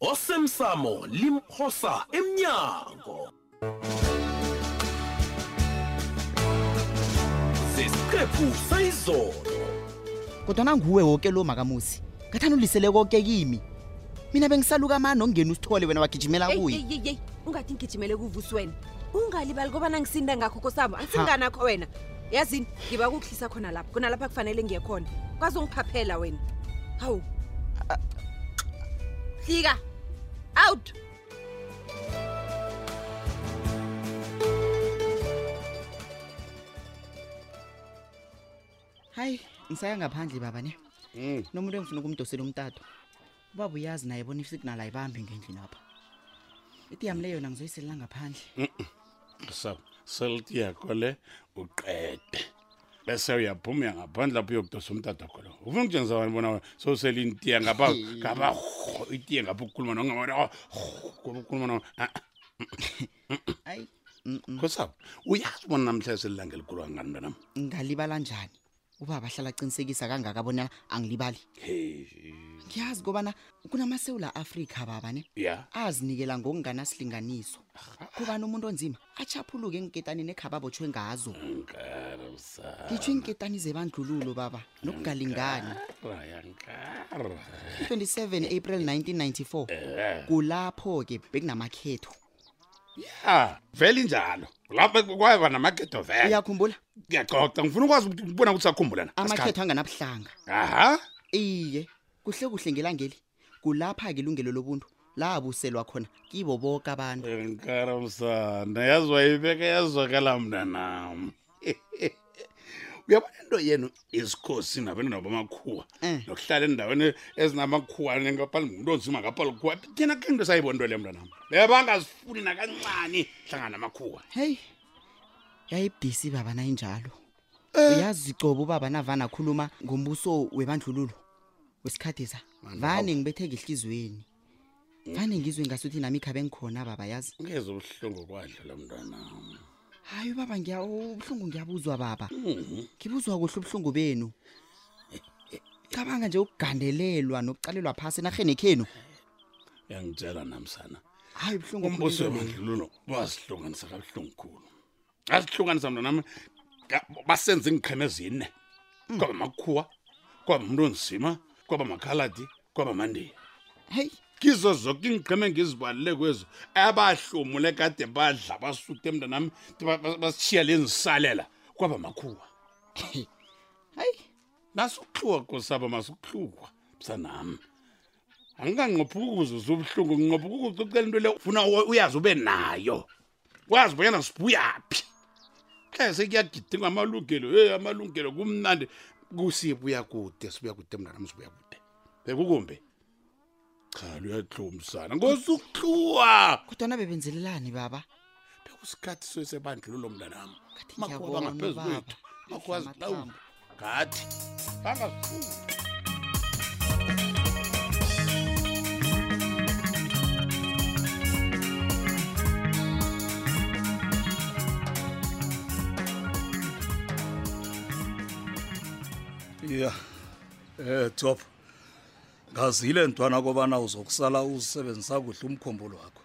osemsamo limphosa emnyango sesiqephu sayizolo kodwana nguwe woke lo makamusi ngathani ulisele koke kimi mina bengisaluka amani ongeni usithole wena wagijimela kuye ungathi ngigijimele kuvusweni ungalibali kobana ngisinda ngakho kosabo ansinganakho wena yazini ngiba ukuhlisa khona lapho khona lapha kufanele ngiye khona kwazi ungiphaphela wena hawu hlika out hayi ngisaya ngaphandle baba ne nomuntu engifuna ukumdosela umtato ubaba uyazi naye bona isignal ayibambi ngendlini apha itiyam le yona ngizoyiselela ngaphandle so selti yakho le uqede bese uyaphuma ngaphandle lapho uyokudosa umtata wakho lo ufuna ukutshengisa bani bona sowusele intiya ngapha ngapha itiye ngapha ukukhuluma nongabona ukukhuluma no ah, ayi khosabo uyazi bona namhlanje selilanga elikhulu kangani mntanam ngalibala njani ubaba ahlala aqinisekisa kangaka bona angilibali ngiyazi kobana kunamasewula afrika baba ne ya azinikela ngokunganasilinganiso kobana umuntu onzima achaphuluke enketanini ekhaba abotshwe ngazo nkara msana ngitsho iinketani zebandlululo baba nokungalingani raya nkara 27 april 1994 Eh. kulapho-ke bekunamakhetho ya vele injalo lapha kwaba namaketo vele uyakhumbula ngiyaxoxa ngifuna ukwazi ukuthi ubona ukuthi sakhumbula na Asikhathi. amakhetho anganabuhlanga aha iye kuhle kuhle ngelangeli kulapha-ke ilungelo lobuntu labuselwa khona kibo boke abantu enkaramsana yazi wayibeka yazwakala mntanam uyabona into yenu isikhosi nabantwana bamakhuwa Eh. nokuhlala endaweni ezinamakhuwa nengapali ngumntu onzima ngapha lukhuwa thina khe nto sayibona into le mntwanam bebangazifuni nakancane hlangana namakhuwa heyi yayibudisi baba nayinjalo uyazi cobo ubaba navane akhuluma ngombuso webandlululo wesikhathi sa vane ngibethe ngehliziyweni vane ngizwe ngasuthi nami ikhabe ngikhona baba yazi ungeze ubuhlungu kwadlula mntwana hayi baba ngiya- ubuhlungu ngiyabuzwa baba Mhm. ngibuzwa kuhle ubuhlungu benu cabanga nje ukugandelelwa nokucalelwa phasi enarheni ekhenu uyangitshela namsana hayi ubuhlungu umbuso obukulu. webandlululo wazihlunganisa kabuhlungu khulu asihlukanisa mntwana wami ka- basenze iinqhema ezine kwaba makhuwa kwaba umuntu onzima kwaba makhaladi kwaba mandela heyi kizo zoke iinqhema engizibalule kwezo abahlomule kade badla basuthe mntanami basishiya lenzisalela kwaba makhuwa hayi nasukuhluwa kosaba masukuhlukwa msanami anginganqophi ukukuzuza ubuhlungu nginqophi ukukucocela into le ufuna u- uyazi ube nayo kwazi bonyana sibuyaphi khe sekuyagidingwa amalungelo e amalungelo kumnandi kusibuya kude sibuya kude mntana msibuya kude bekukumbi cha luyahlomsana ngosuhluwa kodwa nabe benzelelani baba bekusikhathi sesebandlululo mntanami makhoba ngaphezu kwethu makwazi kade bangazifuni ya eh top ngazile ntwana kobana uzokusala usebenzisa kuhle umkhumbulo wakho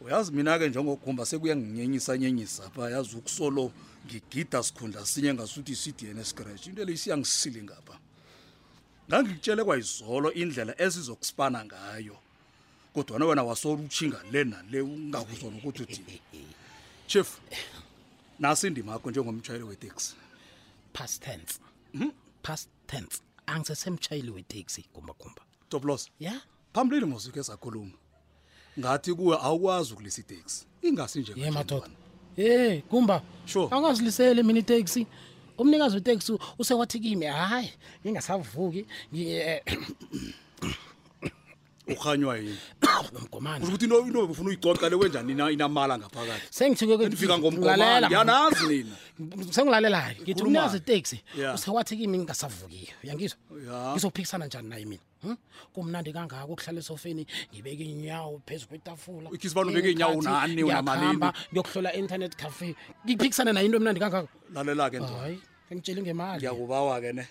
uyazi mina-ke njengogumba sekuyanginyenyisa nyenyisa pha yazi ukusolo ngigida sikhundla sinye ngasuthi i-cdn escratch into leyi siyangisile ngapha ngangikutshele kwayizolo indlela esizokusipana ngayo kodwana wena wasorutshinga le nale ungakuzona ukuthi uthini chief nasi indima yakho njengomtshayeli weteksi past tense hmm? past tense angisesemtshayeli weteksi gumbagumba toplos ya yeah? Phambili mosike sakhuluma. Ngathi kuwe awukwazi ukulisa itaxi. Ingasi nje Ye madoda. Hey, kumba. Sure. Awukazilisele mina itaxi. Umnikazi weTaxi usewathi kimi, hayi, ngingasavuki. Eh, ukhanywa yini nomgomani ukuthi into into ufuna uyixoxa le wenjani ina inamala ngaphakathi sengithike ukuthi ngifika ngomgomani yanazi nina sengilalelayo ngithi unazi taxi usewathi kimi ngingasavukiyo uyangizwa ngizophikisana njani naye mina Hmm? kumnandi kangaka ukuhlala esofeni ngibeke inyawo phezu kwetafula ikhizi bani ubeke inyawo unani unamalini ngiyokuhlola internet cafe ngiphikisane nayo into emnandi kangaka lalela ke nto hayi ngitshela ngemali ngiyakubawa ke ne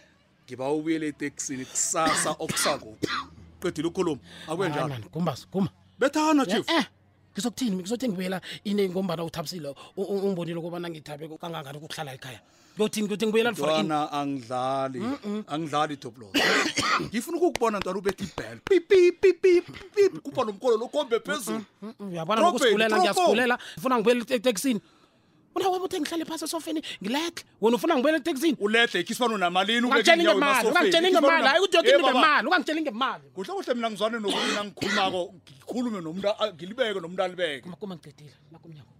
ngiba ubuyele eteksini kusasa okusakuphi qedile ukhuluma akuye njalo kumbaso kuma bethana chief eh, eh. ngizokuthini ngizothi ngibuyela ine ngombana uthabisile ungibonile ukubana ngithabe kangangani ukuhlala ekhaya kuyothini kuyothi ngibuyela for in ntwana angidlali angidlali toplo ngifuna ukukubona ntwana ubetha ibhel pipipipipip kuba nomkolo lokhombe phezulu uyabona Robin, ngokusigulela Robin. ngiyasigulela ngifuna ngibuyela etekisini una waba uthe ngihlale phasi esofeni ngilehle wena ufuna ngibuyela etekisini uledle ikhisibani unamalini ungangitsheli ngemali ungangitsheli ngemali hayi kujokini ngemali ungangitsheli ngemali kuhle kuhle mina ngizwane nokuthi nangikhulumako ngikhulume nomuntu a- ngilibeke nomuntu alibeke kuma kuma ngicedile nakumnyango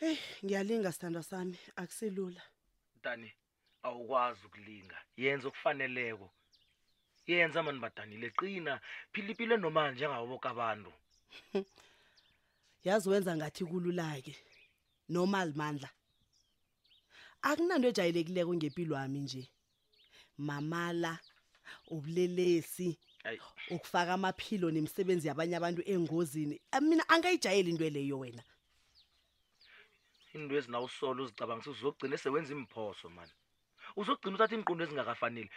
heyi ngiyalinga sithandwa sami akusilula dani awukwazi ukulinga yenza okufaneleko yenza mani badanile qina philipile noma njengabo boke abantu yazi wenza ngathi kulula-ke noma alimandla akunanto ejayelekileko ngempilo wami nje mamala ubulelesi Ayi. ukufaka amaphilo nemisebenzi yabanye abantu engozini Ah, mina angayijayeli into leyo wena into ezinawusola uzicabangisa uzogcina sewenza imphoso mani uzogcina uthatha iinqundu ezingakafaneli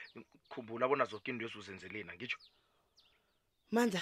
khumbula bona zoke into ezuzenzelena ngitsho mandla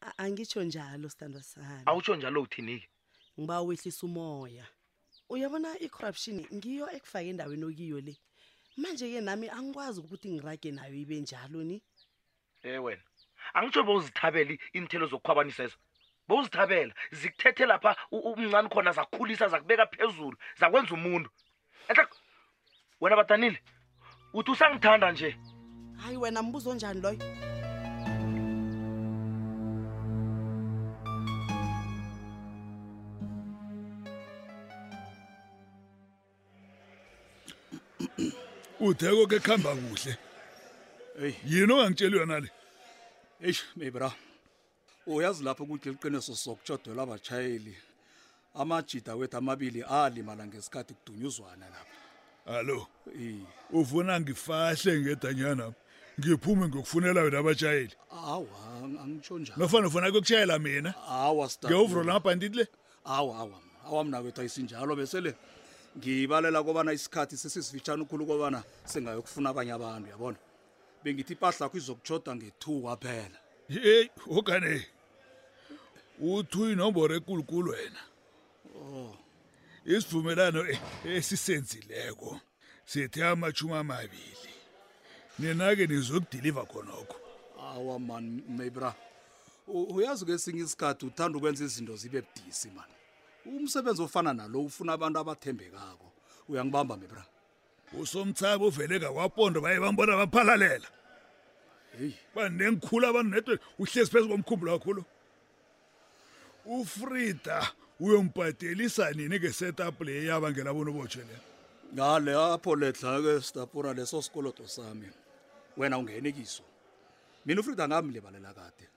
A- angitsho njalo sithandwa sami awutsho njalo uthini-ke ngiba wehlisa umoya uyabona i-corruption ngiyo ekufake endaweni okiyo le manje-ke nami angikwazi ukuthi ngirage nayo ibe njalo ni e wena angitsho bowuzithabela i- iinthelo zokukhwabanisa ezo bowuzithabela zikuthethe lapha u- umncane khona zakukhulisa zakubeka phezulu zakwenza umuntu Etlek, wena badanile uthi usangithanda nje hayi wena mbuzo onjani loyo udeko ke kuhamba kuhle yini ongangitsheli yona le eish mebra uyazi lapho ukuthi liqiniso sokutshodwela abatshayeli amajida wethu amabili alimala ngesikhathi kudunyuzwana lapha hallo ufuna ngifahle ngedanyana ngiphume ngokufunela wena abatshayeli awa angitsho njalo nofana ufuna kuyokutshayela mina awa ngiyovula lamabhanditi le awa awa awa mna wethu ayisinjalo besele ngibalela kobana isikhathi sesisifitshana ukhulu kobana singayokufuna abanye abantu yabona bengithi ipahla yakho izokutshoda nge-two kwaphela heyi okane uthu inomboro ekulukulu wena oh. isivumelano e-, esisenzileko sithi amashumi amabili nina-ke nizokudiliva khonokho awa man mabra uyazi kwesinye isikhathi uthanda ukwenza izinto zibe budisi mani umsebenzi ofana nalo ufuna abantu abathembekako uyangibamba mebra usomthaba uveleka kwapondo baye bambona baphalalela banengikhulu abantu neto uhlezi phezu komkhumbulo wakhulu ufrida uyombhadelisa nini ngesetup le yabangela bona ubotshwe le ngale apho ledlake stapura leso sikoloto sami wena ungene kiso mina ufrida ngamlibalela kade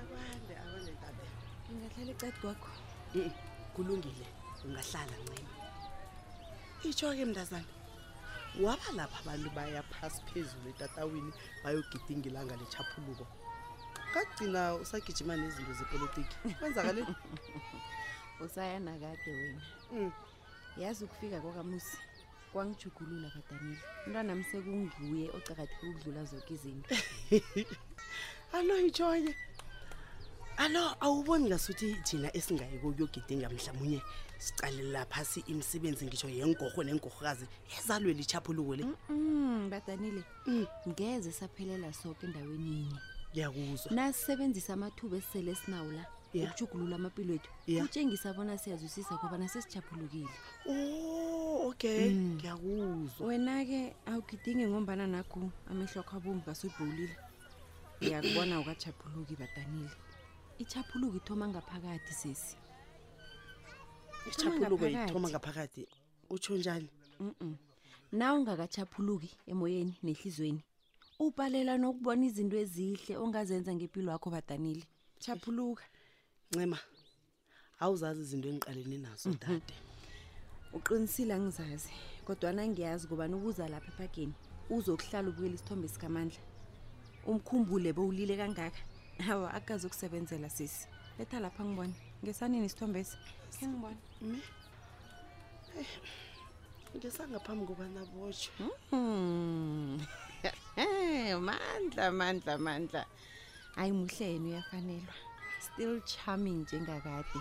akwande abanentabela ngingahlala ecadi kwakho kulungile ungahlala ncema itsho-ke mntazana waba lapha abantu baya phasi phezulu etatawini bayogidinga ilanga lechaphuluko kagcina usagijima nezinto zepolitiki kwenzakale usaya nakade wena mm. yazi ukufika kwakamusi kwangijugulula badanile umntwana msekunguye ocakatheke ukudlula zoke izinto alo yitshoye alo awuboni ngasuthi thina esingayi kokuyogidinga mhlawumunye sicalela phasi imisebenzi ngisho yengorho nengorhokazi ezalweli ichaphuluko le badanile mm. ngeze saphelela soke endaweni yinye ngiyakuzwa nasisebenzisa amathuba esisele esinawo la ukujugulula amapilo ethu Yeah. kutshengisa bona siyazwisisa kobana sesichaphulukile Oh, okay. Mm. Ngiyakuzwa. wena-ke awugidingi ngombana nakhu amehlo akho abomvu kasuyibhowulile ngiyakubona ukachaphuluki badanile ichaphuluki ithoma ngaphakathi sesi Isichaphuluko ngaphakathi. ithoma ngaphakathi. Utsho njani? Mm-mm. na ungakachaphuluki emoyeni nehlizweni ubhalela nokubona izinto ezihle ongazenza ngempilo yakho badanile chaphuluka ncema awuzazi izinto engiqalene nazo mhm. dade uqinisile angizazi kodwa nangiyazi ngobani ubuza lapha ephageni uzokuhlala ubuyela isithombe sikamandla umkhumbule bowulile kangaka hawa akazi ukusebenzela sisi letha lapha ngibona ngesanini isithombe esi khe ngibona mm. ngisangaphambi kobana botshwe hmm. mandla mandla mandla hayi muhle yena uyafanelwa still charming njengakade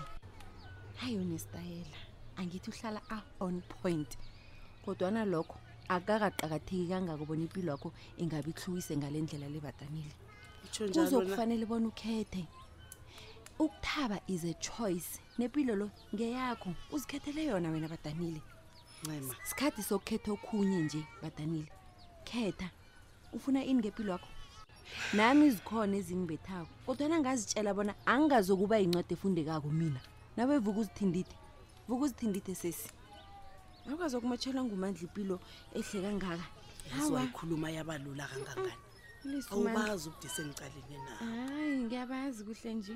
hayi unesitayela angithi uhlala a-on point kodwana lokho akakaqakatheki kangako bona impilo yakho ingabi ihluwise ngale ndlela lebatanile kuzokufanele bona ukhethe ukuthaba is a choice nempilo lo ngeyakho uzikhethele yona wena badanile sikhathi sokukhetha okhunye nje badanile khetha ufuna ini ngepilo yakho nami zikhona ezingibethako kodwana ngazitshela bona angingazokuba yincwadi efundekako mina nawe vuka uzithindide vuka uzithindide sesi awukazokumatshelwa ngumandla ipilo ehle kangaka yaziwayikhuluma yabalula kangangani awubazi ubudise ngicalene nayo hayi ngiyabazi kuhle nje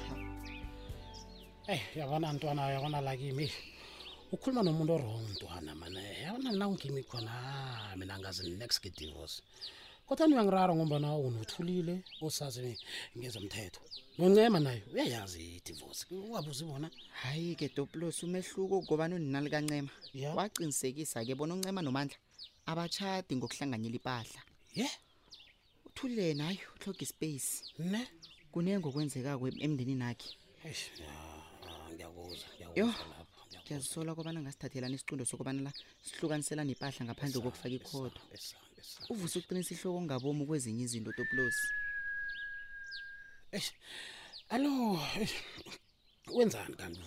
eyi yabona ntwana yabona la kimi ukhuluma nomuntu orong ntwana mana yabona mina ungimi khona ah, mina ngazi next divorce kodwa niyangirara ngombana unothulile osazi ngezomthetho noncema nayo uyayazi idivorce ungabuzi bona hayi ke dopulos umehluko ngobani uninali kancema waqinisekisa ke bona uncema nomandla abachadi ngokuhlanganyela ipahla ye yeah. uthulile yena hayi utlhoga ispace ne kunenge ngokwenzekako em- emndenini akhe Eish, ya, ah, ngiyakuzwa yo ngiyakuzwa lapho ngiyakuzwa. ngiyazisola kobana ngasithathelana isiqundo sokobana la sihlukaniselana ipahla ngaphandle kokufaka ikhodo Esa, esa. uvuse ukuqinisa ihloko ongabomi kwezinye izinto topulosi Eish. alo eish. wenzani kanti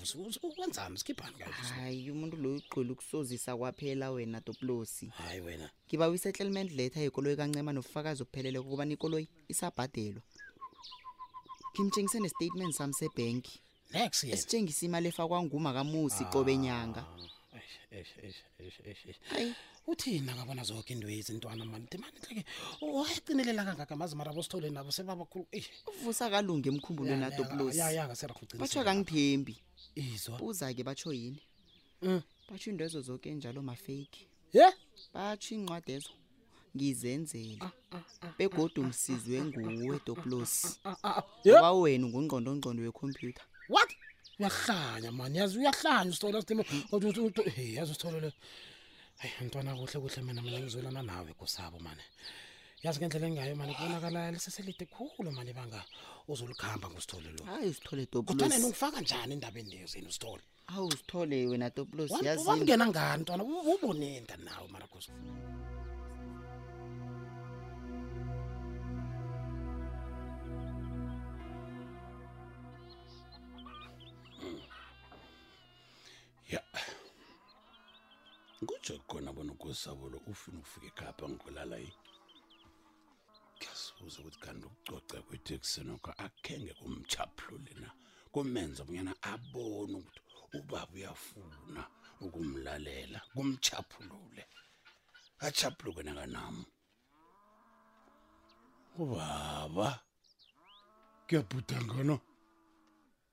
wenzani sikhiphani hayi umuntu loyo ugcwele ukusozisa kwaphela wena toplosi hayi wena ngiba wisettlement letter yekoloyi kancema nofakazi okuphelele kokuba nikoloyi isabhadelwa ngimtshengise nestatement sami sebhenki next year esitshengisa imali efakwa nguma kamusi qobe nyanga ah, eish eish eish eish eish uthini angabona zoke into yezi ntwana mani themani hleke wayacinelela kangaka mazi mara bosithole nabo sebabakhulu eyi uvusa kalungi emkhumbulweni adopulosi ya ya kaserakhuqinisa batshwa kangithembi izwa uza-ke batsho yini Mm. batsho into ezo zoke njalo mafeyiki ye batsho iincwadi ezo ngizenzele begodu ngisizwe nguwe toplosi Yep. ngoba wenu ngungqondongqondo wekhompyutha what uyahlanya mani yazi uyahlanya usithola sithimo uthi- uthi- uthi- hey, yazi usithole le hayi mntwana kuhle kuhle mina mina ngizwelana nawe kusabo mani yazi ngendlela engayo mani kubonakala liseselide khulu mani ibanga uzolikhamba ngusithole lo hayi usithole kodwana toplosi ningifaka njani endabeni leyo zenu usithole awu sithole wena toplos Wa- yazini wamngena ngani ntwana U- uboneni ngani nawe maragosa ya kutsho kona bona ukosabolo ufuna ukufika ekhapha ngikulala yi ngiyasibuza ukuthi kanti ukucoca kwethu ekusenokho akhenge kumchaphulule na kumenza bonyana abone ukuthi ubaba uyafuna ukumlalela kumchaphulule achaphuluke nakanam ubaba kuyabhudangana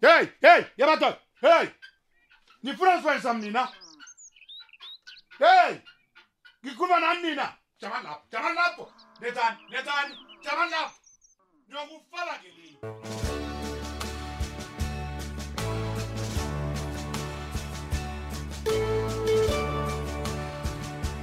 hey hey yabatoy hey ngifuna ngizwanisa mina hey ngikhuluma nani nina jamani lapho jamani lapho nethani nethani jamani lapho niyokufala ke lini